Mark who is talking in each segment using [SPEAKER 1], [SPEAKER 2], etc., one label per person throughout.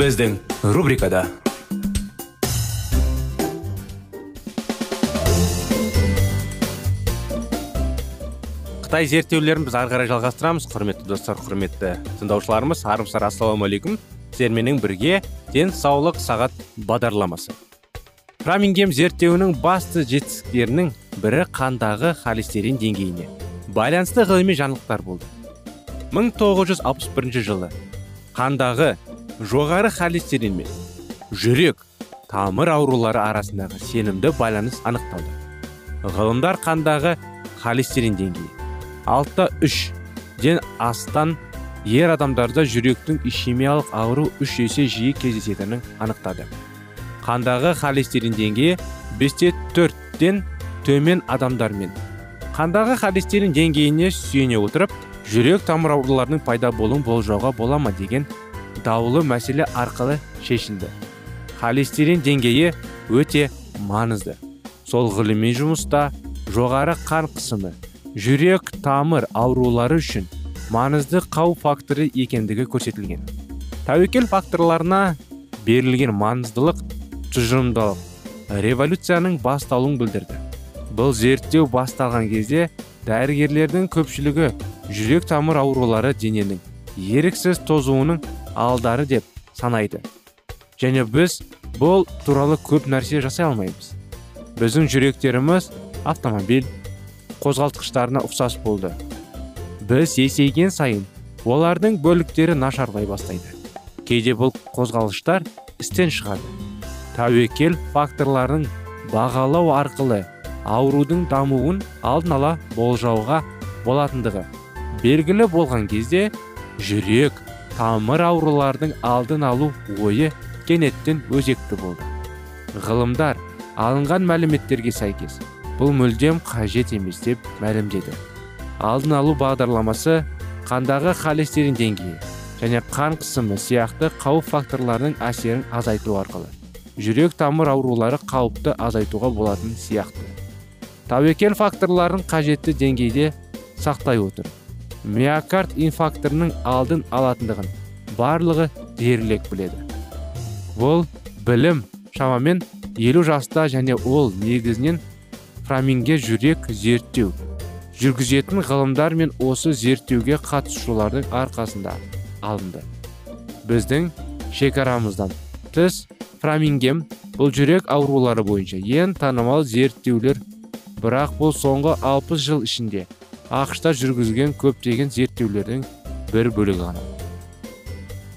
[SPEAKER 1] Біздің рубрикада қытай зерттеулерін біз ары қарай жалғастырамыз құрметті достар құрметті тыңдаушыларымыз армысыздар ассалаумағалейкум сіздерменен бірге денсаулық сағат бағдарламасы фрамингем зерттеуінің басты жетістіктерінің бірі қандағы холестерин деңгейіне байланысты ғылыми жаңалықтар болды 1961 жылы қандағы жоғары холестерин мен жүрек тамыр аурулары арасындағы сенімді байланыс анықталды. Ғылымдар қандағы холестерин деңгейі. Алтыда үш ден астан ер адамдарда жүректің ишемиялық ауру үш есе жиі кездесетінін анықтады. Қандағы холестерин деңгейі бесте төрттен төмен адамдармен. Қандағы холестерин деңгейіне сүйене отырып жүрек тамыр ауруларының пайда болуын болжауға бола ма? деген даулы мәселе арқылы шешілді. Холестерин деңгейі өте маңызды. Сол ғылыми жұмыста жоғары қан қысымы жүрек тамыр аурулары үшін маңызды қауіп факторы екендігі көрсетілген. Тәуекел факторларына берілген маңыздылық тұжырымдалып революцияның басталуын білдірді. Бұл зерттеу басталған кезде дәрігерлердің көпшілігі жүрек тамыр аурулары дененің еріксіз тозуының алдары деп санайды. Және біз бұл туралы көп нәрсе жасай алмаймыз. Біздің жүректеріміз автомобиль қозғалтқыштарына ұқсас болды. Біз есейген сайын олардың бөліктері нашарлай бастайды. Кейде бұл қозғалыштар істен шығады. Тәуекел факторларын бағалау арқылы аурудың дамуын алдын ала болжауға болатындығы белгілі болған кезде жүрек тамыр аурулардың алдын алу ойы кенеттен өзекті болды. Ғылымдар алынған мәліметтерге сәйкес бұл мүлдем қажет емес деп мәлімдеді. Алдын алу бағдарламасы қандағы холестерин деңгейі және қан қысымы сияқты қауіп факторларының әсерін азайту арқылы жүрек тамыр аурулары қауіпті азайтуға болатын сияқты. Тәуекел факторларын қажетті деңгейде сақтай отырып миокард инфарктінің алдын алатындығын барлығы дерлік біледі. Бұл білім шамамен елу жаста және ол негізінен фраминге жүрек зерттеу жүргізетін ғылымдар мен осы зерттеуге қатысушылардың арқасында алынды. Біздің шекарамыздан тыс фрамингем бұл жүрек аурулары бойынша ең танымал зерттеулер. Бірақ бұл соңғы 60 жыл ішінде ақшта жүргізген көптеген зерттеулердің бір бөлігі ғана.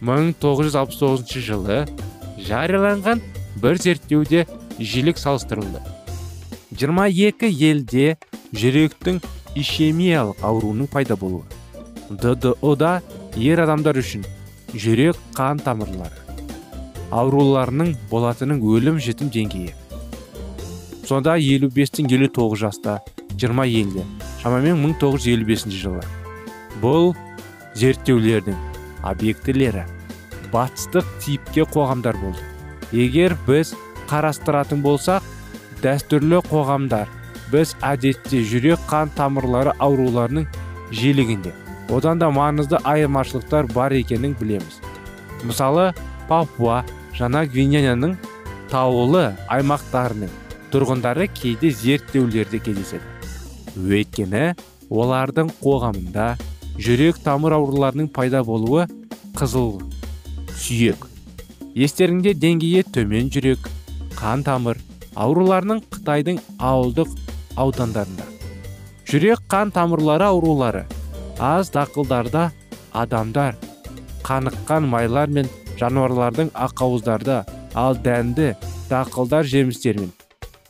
[SPEAKER 1] 1969 жылы жарияланған бір зерттеуде жиілік салыстырылды. 22 елде жүректің ишемиялық ауруының пайда болуы ддо да ер адамдар үшін жүрек қан тамырлары ауруларының болатынын өлім жітім деңгейі. сонда 55-тен 59 жаста 20 елде шамамен 1955 жылы. Бұл зерттеулердің объектілері батыстық типке қоғамдар болды. Егер біз қарастыратын болсақ дәстүрлі қоғамдар біз әдетте жүрек қан тамырлары ауруларының жиілігінде. Одан да маңызды айырмашылықтар бар екенін білеміз. Мысалы папуа жаңа гвинеяның таулы аймақтарының тұрғындары кейде зерттеулерде кездеседі. Өйткені олардың қоғамында жүрек тамыр ауруларының пайда болуы қызыл сүйек. Естеріңде деңгейі төмен жүрек қан тамыр ауруларының қытайдың ауылдық аудандарында. Жүрек қан тамырлары аурулары аз дақылдарда адамдар қаныққан майлар мен жануарлардың ақауыздарда ал дәнді дақылдар жемістер мен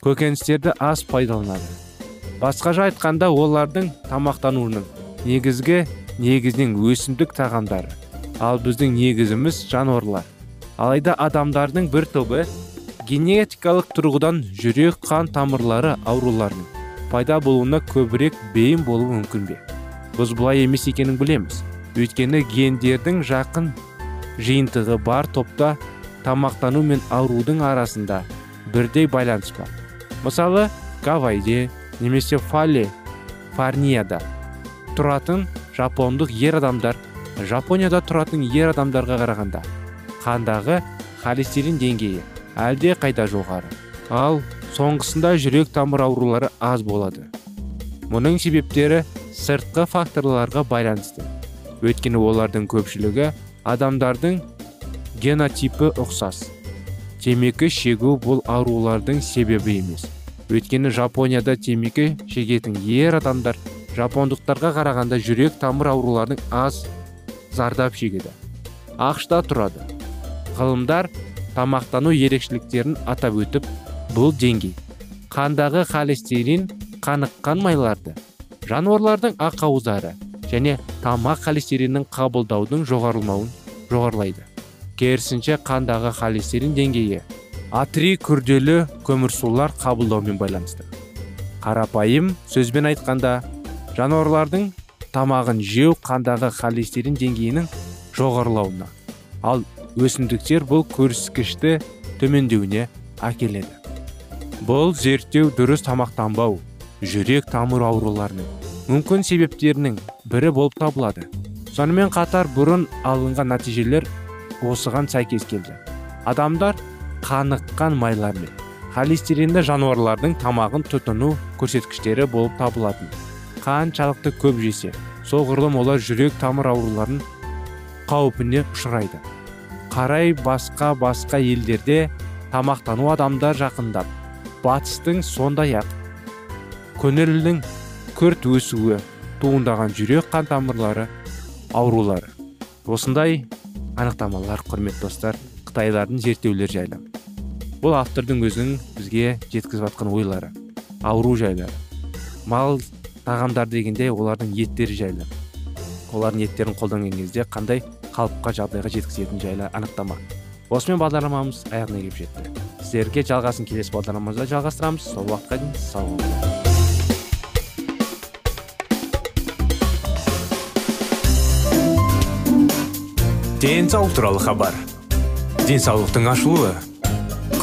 [SPEAKER 1] көкөністерді аз пайдаланады. Басқаша айтқанда олардың тамақтануының негізгі негізінен өсімдік тағамдары. Ал біздің негізіміз жануарлар. Алайда адамдардың бір тобы генетикалық тұрғыдан жүрек қан тамырлары ауруларының пайда болуына көбірек бейім болуы мүмкін бе? Біз бұлай емес екенін білеміз. Өйткені гендердің жақын жиынтығы бар топта тамақтану мен аурудың арасында бірдей байланыс бар. Мысалы гавайде немесе фале фарнияда тұратын жапондық ер адамдар жапонияда тұратын ер адамдарға қарағанда қандағы холестерин деңгейі әлде қайда жоғары? Ал соңғысында жүрек тамыр аурулары аз болады. Мұның себептері сыртқы факторларға байланысты. Өйткені олардың көпшілігі адамдардың генотипі ұқсас. Темекі шегу бұл аурулардың себебі емес. Өйткені жапонияда темекі шегетін ер адамдар жапондықтарға қарағанда жүрек тамыр ауруларының аз зардап шегеді. Ақшта тұрады. Ғылымдар тамақтану ерекшеліктерін атап өтіп бұл деңгей. Қандағы холестерин қаныққан майларды жануарлардың ақауыздары және тамақ холестериннің қабылдаудың жоғарылмауын жоғарылайды керісінше қандағы холестерин деңгейі атри күрделі көмірсулар қабылдаумен байланысты. Қарапайым сөзбен айтқанда жануарлардың тамағын жеу қандағы холестерин деңгейінің жоғарылауына ал өсімдіктер бұл көрсеткішті төмендеуіне әкеледі. Бұл зерттеу дұрыс тамақтанбау жүрек тамыр ауруларының мүмкін себептерінің бірі болып табылады. Сонымен қатар бұрын алынған нәтижелер осыған сәйкес келді. Адамдар қаныққан майлар мен холестеринді жануарлардың тамағын тұтыну көрсеткіштері болып табылатын. Қаншалықты көп жесе соғұрлым олар жүрек тамыр ауруларын қаупіне ұшырайды. Қарай басқа басқа елдерде тамақтану адамдар жақындап батыстың сондай ақ көңілдің күрт өсуі туындаған жүрек қан тамырлары аурулары. Осындай анықтамалар құрметті достар қытайлардың зерттеулері жайлы. Бұл автордың өзінің бізге жеткізіп жатқан ойлары ауру жайлы мал тағамдар дегенде олардың еттері жайлы. Олардың еттерін қолданған кезде қандай қалыпқа жағдайға жеткізетіні жайлы анықтама. Осымен бағдарламамыз аяғына келіп жетті. Сіздерге жалғасын келесі бағдарламамызда жалғастырамыз. Сол уақытқа дейін сау болыңыздар.
[SPEAKER 2] Денсаулық туралы хабар. Денсаулықтың ашылуы.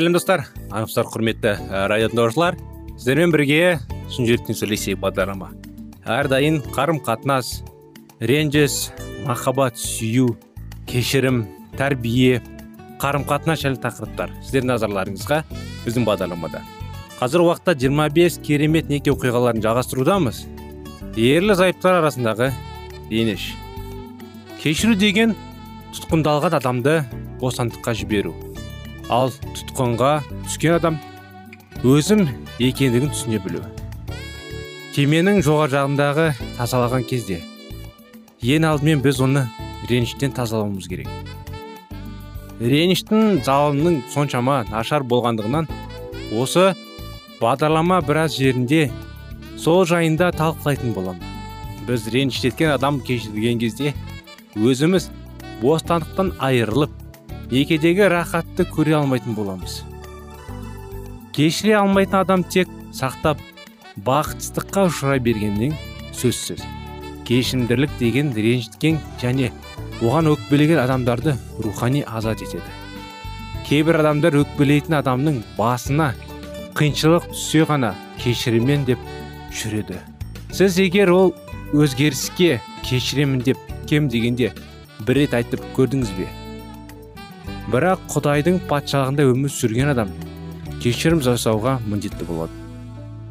[SPEAKER 1] Сәлем достар. Армысыздар құрметті ә, радио тыңдаушылар. Сіздермен бірге шын жүректен сөйлесейік бағдарлама. Әрдайым қарым қатынас ренжіс махаббат сүю кешірім тәрбие қарым қатынас жайлы тақырыптар. Сіздердің назарларыңызға біздің бағдарламада. Қазір уақытта 25 керемет неке оқиғаларын жалғастырудамыз. Ерлі зайыптылар арасындағы реніш кешіру деген тұтқындалған адамды бостандыққа жіберу. Ал тұтқынға түскен адам өзім екендігін түсіне білу. Кеменің жоғары жағындағы тазалаған кезде ең алдымен біз оны реніштен тазалауымыз керек. Реніштің залының соншама нашар болғандығынан осы бағдарлама біраз жерінде сол жайында талқылайтын боламын. Біз реніш еткен адам кешірген кезде өзіміз бостандықтан айырылып некедегі рахатты көре алмайтын боламыз. Кешіре алмайтын адам тек сақтап бақытсыздыққа ұшырай бергеннен сөзсіз. Кешімдірлік деген ренжіткен және оған өкпелеген адамдарды рухани азат етеді. Кейбір адамдар өкпелейтін адамның басына қиыншылық түссе ғана кешіремін деп жүреді. Сіз егер ол өзгеріске кешіремін деп кем дегенде бір рет айтып көрдіңіз бе? Бірақ құдайдың патшалығында өмір сүрген адам кешірім жасауға міндетті болады.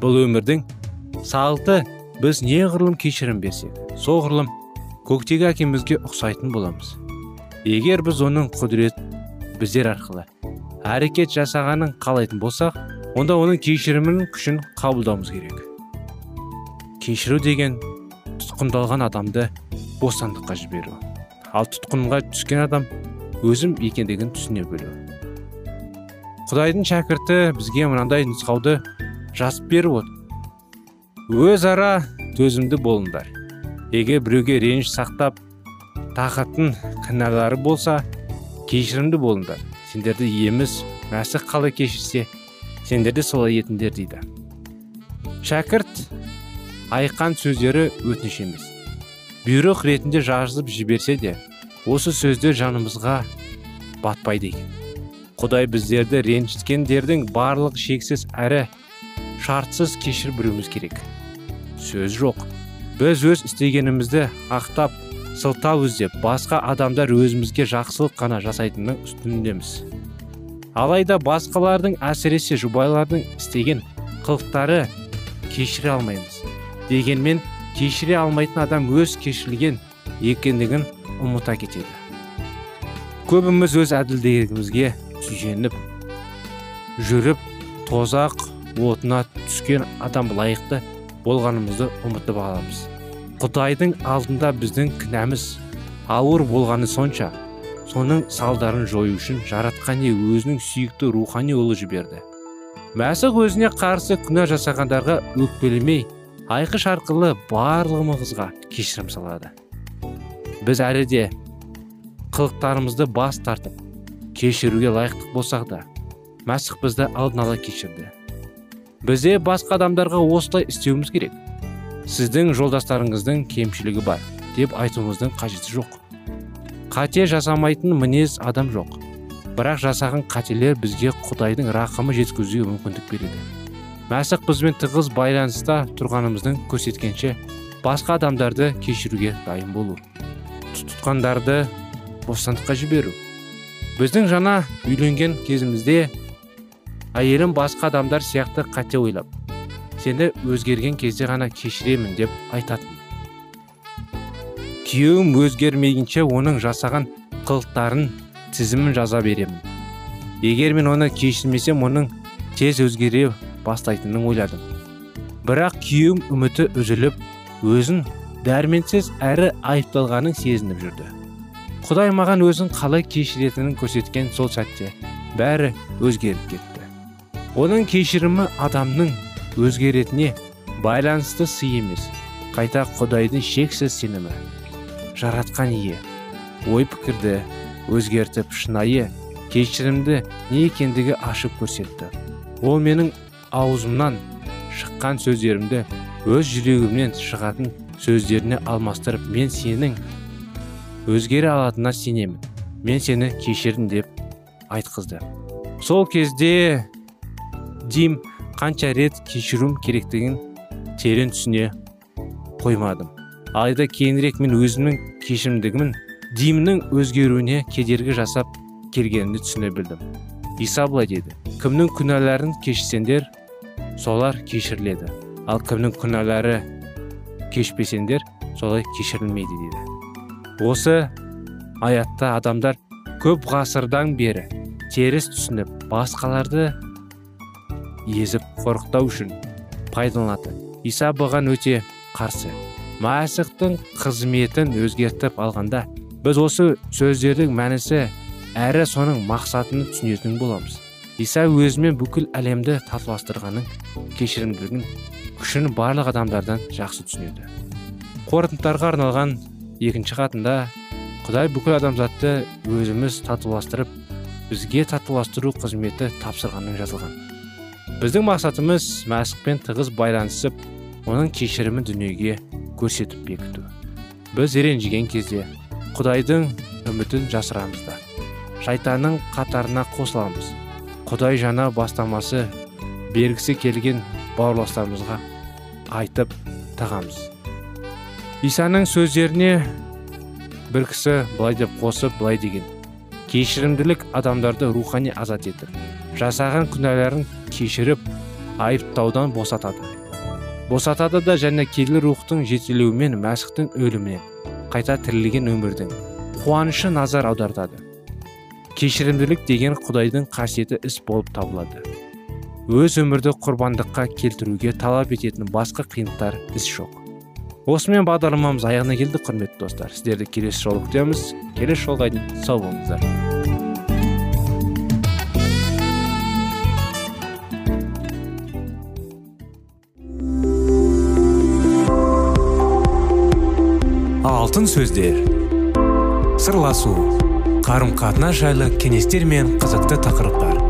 [SPEAKER 1] Бұл өмірдің салты біз неғұрлым кешірім берсек соғұрлым көктегі әкемізге ұқсайтын боламыз. Егер біз оның құдірет біздер арқылы әрекет жасағанын қалайтын болсақ онда оның кешірімінің күшін қабылдауымыз керек. Кешіру деген тұтқындалған адамды бостандыққа жіберу. Ал тұтқынға түскен адам өзім екендігін түсіне білу. Құдайдың шәкірті бізге мынандай нұсқауды жазып беріп отыр. Өзара төзімді болыңдар. Егер біреуге реніш сақтап тақатын кінәлары болса кешірімді болыңдар. Сендерді еміз мәсіх қалай кешірсе сендер де солай етіңдер дейді. Шәкірт айқан сөздері өтініш емес. Бұйрық ретінде жазып жіберсе де осы сөздер жанымызға батпайды екен. Құдай біздерді ренжіткендердің барлық шексіз әрі шартсыз кешіріп біруіміз керек. Сөз жоқ. Біз өз істегенімізді ақтап сылтау іздеп басқа адамдар өзімізге жақсылық қана жасайтынның үстіндеміз. Алайда басқалардың әсіресе жұбайлардың істеген қылықтары кешіре алмаймыз. Дегенмен кешіре алмайтын адам өз кешірілген екендігін ұмыта кетеді көбіміз өз әділдігімізге сүйеніп жүріп тозақ отына түскен адам лайықты болғанымызды ұмытып аламыз құдайдың алдында біздің кінәміз ауыр болғаны сонша соның салдарын жою үшін жаратқан не өзінің сүйікті рухани ұлы жіберді мәсіх өзіне қарсы күнә жасағандарға өкпелемей айқыш арқылы барлығымызға кешірім салады біз әлі де қылықтарымызды бас тартып кешіруге лайықтық болсақ та мәсіх бізді алдын ала кешірді. Бізде басқа адамдарға осылай істеуіміз керек. Сіздің жолдастарыңыздың кемшілігі бар деп айтуымыздың қажеті жоқ. Қате жасамайтын мінез адам жоқ. Бірақ жасаған қателер бізге құдайдың рақымы жеткізуге мүмкіндік береді. Мәсіх бізбен тығыз байланыста тұрғанымыздың көрсеткенше басқа адамдарды кешіруге дайын болу. Тұтқандарды бостандыққа жіберу. Біздің жаңа үйленген кезімізде әйелім басқа адамдар сияқты қате ойлап сені өзгерген кезде ғана кешіремін деп айтатын. Күйеуім өзгермейінше оның жасаған қылықтарын тізімін жаза беремін. Егер мен оны кешірмесем оның тез өзгере бастайтынын ойладым. Бірақ күйеуім үміті үзіліп өзін дәрменсіз әрі айыпталғанын сезініп жүрді. Құдай маған өзін қалай кешіретінін көрсеткен сол сәтте бәрі өзгеріп кетті. Оның кешірімі адамның өзгеретіне байланысты сый емес қайта құдайдың шексіз сенімі жаратқан ие ой пікірді өзгертіп шынайы кешірімді не екендігі ашып көрсетті. Ол менің аузымнан шыққан сөздерімді өз жүрегімнен шығатын сөздеріне алмастырып мен сенің өзгере алатынына сенемін. Мен сені кешірдім деп айтқызды. Сол кезде дим қанша рет кешірім керектігін терең түсіне қоймадым. Алайда кейінірек мен өзімнің кешірімдігімін димнің өзгеруіне кедергі жасап келгенімді түсіне білдім. Иса былай деді. Кімнің күнәларын кешсеңдер солар кешіріледі. Ал кімнің күнәлары кешпесеңдер солай кешірілмейді деді осы аятта адамдар көп ғасырдан бері теріс түсініп басқаларды езіп қорқытау үшін пайдаланады. Иса бұған өте қарсы. Мәсіхтің қызметін өзгертіп алғанда біз осы сөздердің мәнісі әрі соның мақсатыны түсінетін боламыз. Иса өзімен бүкіл әлемді татуластырғанын кешірімділігін күшін барлық адамдардан жақсы түсінеді. Қорытындыларға арналған екінші хатында құдай бүкіл адамзатты өзіміз татуластырып бізге татуластыру қызметі тапсырғанын жазылған біздің мақсатымыз мәсіхпен тығыз байланысып оның кешірімін дүниеге көрсетіп бекіту. Біз ренжіген кезде құдайдың үмітін жасырамыз да шайтанның қатарына қосыламыз. Құдай жаңа бастамасы бергісі келген бауырластарымызға айтып тағамыз. Исаның сөздеріне бір кісі былай деп қосып былай деген. Кешірімділік адамдарды рухани азат етіп жасаған күнәларын кешіріп айыптаудан босатады. Босатады да және келі рухтың жетелеуімен мәсіхтің өлімінен қайта тірілген өмірдің қуанышы назар аудартады. Кешірімділік деген құдайдың қасиеті іс болып табылады. Өз өмірді құрбандыққа келтіруге талап ететін басқа қиындықтар іс жоқ. Осымен бағдарламамыз аяғына келді құрметті достар. Сіздерді келесі жолы күтеміз. Келесі жолға дейін сау болыңыздар.
[SPEAKER 2] Алтын сөздер. Сырласу. Қарым қатынас жайлы кеңестер мен қызықты тақырыптар.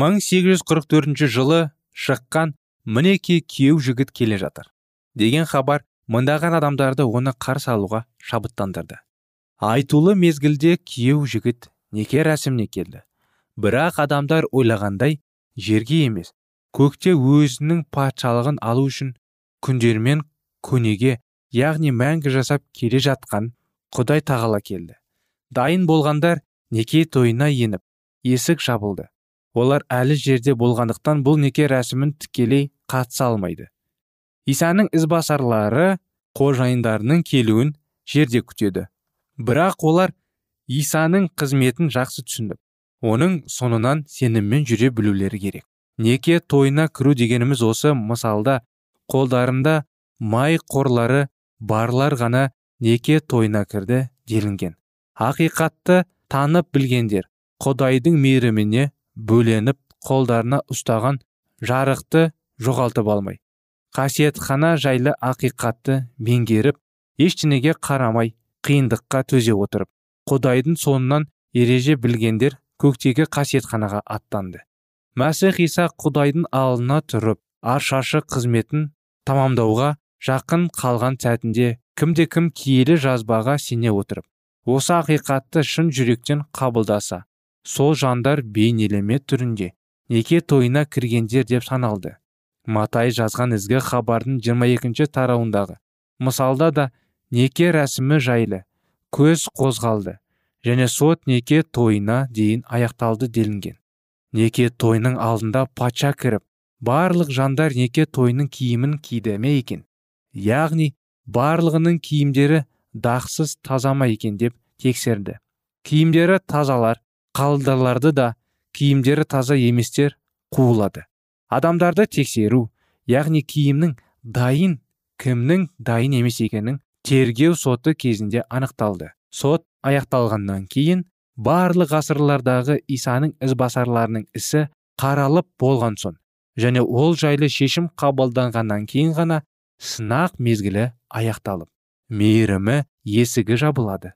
[SPEAKER 1] 1844 жылы шыққан мінеки күйеу жігіт келе жатыр. Деген хабар мыңдаған адамдарды оны қарсы алуға шабыттандырды. Айтулы мезгілде күйеу жігіт неке рәсіміне келді. Бірақ адамдар ойлағандай жерге емес көкте өзінің патшалығын алу үшін күндермен көнеге яғни мәңгі жасап келе жатқан құдай тағала келді. Дайын болғандар неке тойына еніп есік жабылды. Олар әлі жерде болғандықтан бұл неке рәсімін тікелей қатыса алмайды. Исаның ізбасарлары қожайындарының келуін жерде күтеді. Бірақ олар исаның қызметін жақсы түсініп оның соңынан сеніммен жүре білулері керек. Неке тойына кіру дегеніміз осы мысалда қолдарында май қорлары барлар ғана неке тойына кірді делінген. Ақиқатты танып білгендер құдайдың мейіріміне бөленіп қолдарына ұстаған жарықты жоғалтып алмай. Қасиетхана жайлы ақиқатты меңгеріп ештеңеге қарамай қиындыққа төзе отырып құдайдың соңынан ереже білгендер көктегі қасиетханаға аттанды. Мәсіх иса құдайдың алдына тұрып аршашы қызметін тамамдауға жақын қалған сәтінде кімде кім киелі жазбаға сене отырып осы ақиқатты шын жүректен қабылдаса сол жандар бейнелеме түрінде неке тойына кіргендер деп саналды. Матай жазған ізгі хабардың 22 тарауындағы мысалда да неке рәсімі жайлы көз қозғалды және сот неке тойына дейін аяқталды делінген. Неке тойының алдында патша кіріп барлық жандар неке тойының киімін киді ме екен? Яғни барлығының киімдері дақсыз таза ма екен? деп тексерді. Киімдері тазалар қалдыларды да киімдері таза еместер қуылады. Адамдарды тексеру яғни киімнің дайын кімнің дайын емес екенін тергеу соты кезінде анықталды. Сот аяқталғаннан кейін барлық ғасырлардағы исаның ізбасарларының ісі қаралып болған соң және ол жайлы шешім қабылданғаннан кейін ғана сынақ мезгілі аяқталып мейірімі есігі жабылады.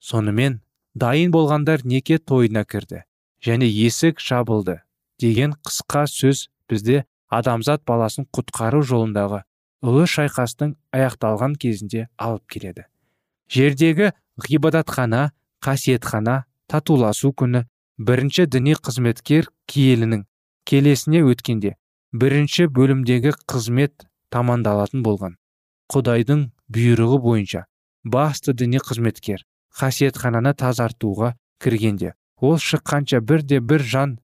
[SPEAKER 1] Сонымен дайын болғандар неке тойына кірді және есік жабылды деген қысқа сөз бізде адамзат баласын құтқару жолындағы ұлы шайқастың аяқталған кезінде алып келеді. Жердегі ғибадатхана қасиетхана татуласу күні бірінші діни қызметкер киелінің келесіне өткенде бірінші бөлімдегі қызмет тамандалатын болған. Құдайдың бұйрығы бойынша басты діни қызметкер қасиетхананы тазартуға кіргенде ол шыққанша бірде бір жан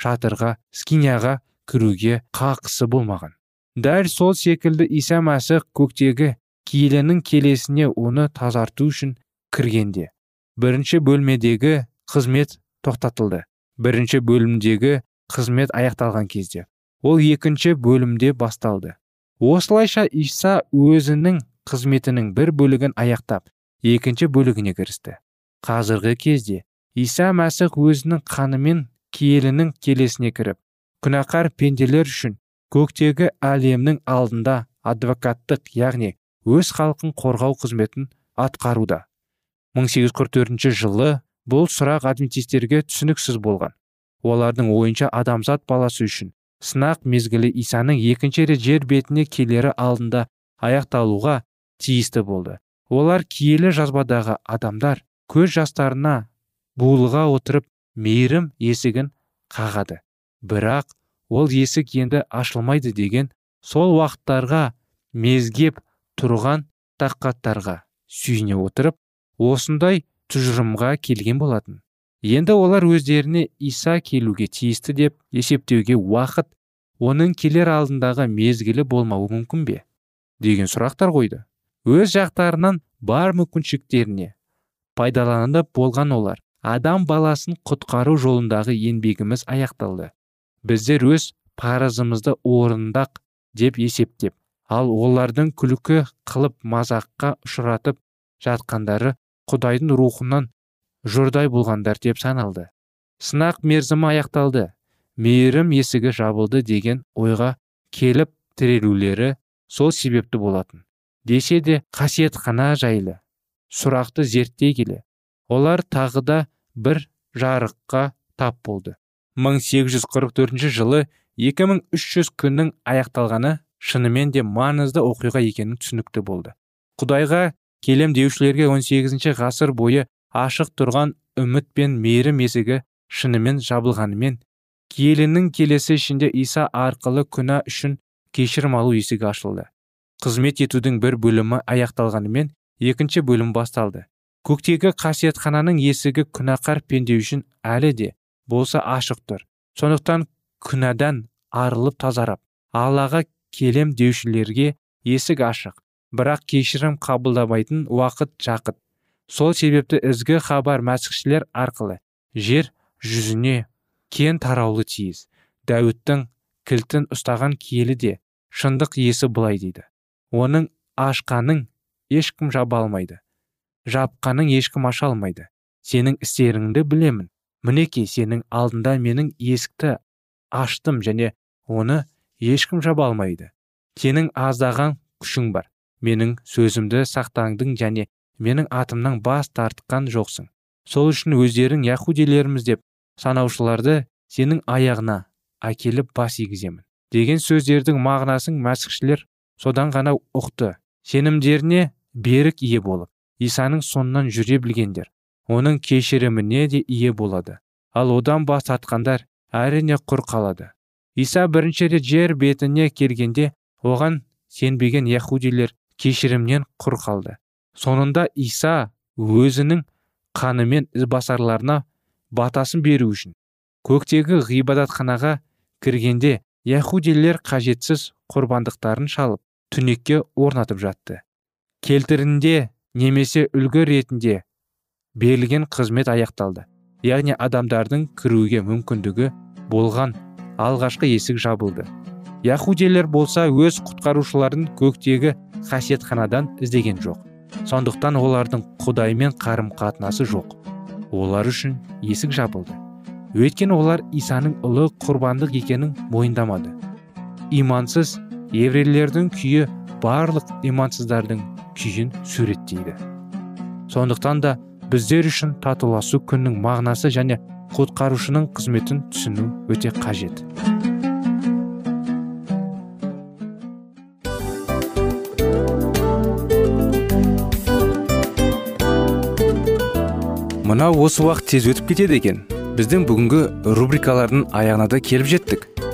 [SPEAKER 1] шатырға скиняға кіруге қақысы болмаған. Дәл сол секілді иса мәсіх көктегі киелінің келесіне оны тазарту үшін кіргенде бірінші бөлмедегі қызмет тоқтатылды. Бірінші бөлімдегі қызмет аяқталған кезде ол екінші бөлімде басталды. Осылайша иса өзінің қызметінің бір бөлігін аяқтап екінші бөлігіне кірісті. Қазіргі кезде иса мәсіх өзінің қанымен киелінің келесіне кіріп күнәқар пенделер үшін көктегі әлемнің алдында адвокаттық яғни өз халқын қорғау қызметін атқаруда. 1844 жылы бұл сұрақ адвентистерге түсініксіз болған. Олардың ойынша адамзат баласы үшін сынақ мезгілі исаның екінші рет жер бетіне келері алдында аяқталуға тиісті болды. Олар киелі жазбадағы адамдар көз жастарына булыға отырып мейірім есігін қағады. Бірақ ол есік енді ашылмайды деген сол уақыттарға мезгеп тұрған таққаттарға сүйіне отырып осындай тұжырымға келген болатын. Енді олар өздеріне иса келуге тиісті деп есептеуге уақыт оның келер алдындағы мезгілі болмауы мүмкін бе? Деген сұрақтар қойды. Өз жақтарынан бар мүмкіншіліктеріне пайдаланып болған олар. Адам баласын құтқару жолындағы еңбегіміз аяқталды. Біздер өз парызымызды орындақ деп есептеп ал олардың күлкі қылып мазаққа ұшыратып жатқандары құдайдың рухынан жұрдай болғандар деп саналды. Сынақ мерзімі аяқталды. Мейірім есігі жабылды деген ойға келіп тірелулері сол себепті болатын. Десе де қасиетхана жайлы. Сұрақты зерттей келе. Олар тағы да бір жарыққа тап болды. 1844 жылы 2300 күннің аяқталғаны шынымен де маңызды оқиға екені түсінікті болды. Құдайға келем деушілерге 18 ғасыр бойы ашық тұрған үміт пен мейірім есігі шынымен жабылғанымен киелінің келесі ішінде иса арқылы күнә үшін кешірім алу есігі ашылды. Қызмет етудің бір бөлімі аяқталғанымен екінші бөлім басталды. Көктегі қасиетхананың есігі күнәқар пенде үшін әлі де болса ашық тұр. Сондықтан күнәдан арылып тазарап аллаға келем деушілерге есік ашық бірақ кешірім қабылдамайтын уақыт жақыт. Сол себепті ізгі хабар мәсіхшілер арқылы жер жүзіне кен тараулы тиіс. Дәуіттің кілтін ұстаған киелі де шындық иесі былай дейді. Оның ашқаның ешкім жаба алмайды жапқаның ешкім аша алмайды. Сенің істеріңді білемін. Мінекей сенің алдында менің есікті аштым және оны ешкім жаба алмайды. Сенің аздаған күшің бар. Менің сөзімді сақтандың және менің атымнан бас тартқан жоқсың. Сол үшін өздерің яхудилеріміз деп санаушыларды сенің аяғына әкеліп бас игіземін деген сөздердің мағынасын мәсіхшілер содан ғана ұқты. Сенімдеріне берік ие болып исаның соңынан жүре білгендер оның кешіріміне де ие болады. Ал одан бас тартқандар әрине құр қалады. Иса бірінші рет жер бетіне келгенде оған сенбеген яхудилер кешірімнен құр қалды. Соңында иса өзінің қанымен ізбасарларына батасын беру үшін көктегі ғибадатханаға кіргенде яхудилер қажетсіз құрбандықтарын шалып түнекке орнатып жатты. Келтірінде немесе үлгі ретінде берілген қызмет аяқталды. Яғни адамдардың кіруге мүмкіндігі болған алғашқы есік жабылды. Яхудилер болса өз құтқарушыларын көктегі қасиетханадан іздеген жоқ. Сондықтан олардың құдаймен қарым қатынасы жоқ. Олар үшін есік жабылды. Өйткені олар исаның ұлы құрбандық екенін мойындамады. Имансыз еврейлердің күйі барлық имансыздардың күйін суреттейді сондықтан да біздер үшін татуласу күннің мағынасы және құтқарушының қызметін түсіну өте қажет мынау осы уақыт тез өтіп кетеді екен. Біздің бүгінгі рубрикалардың аяғына да келіп жеттік.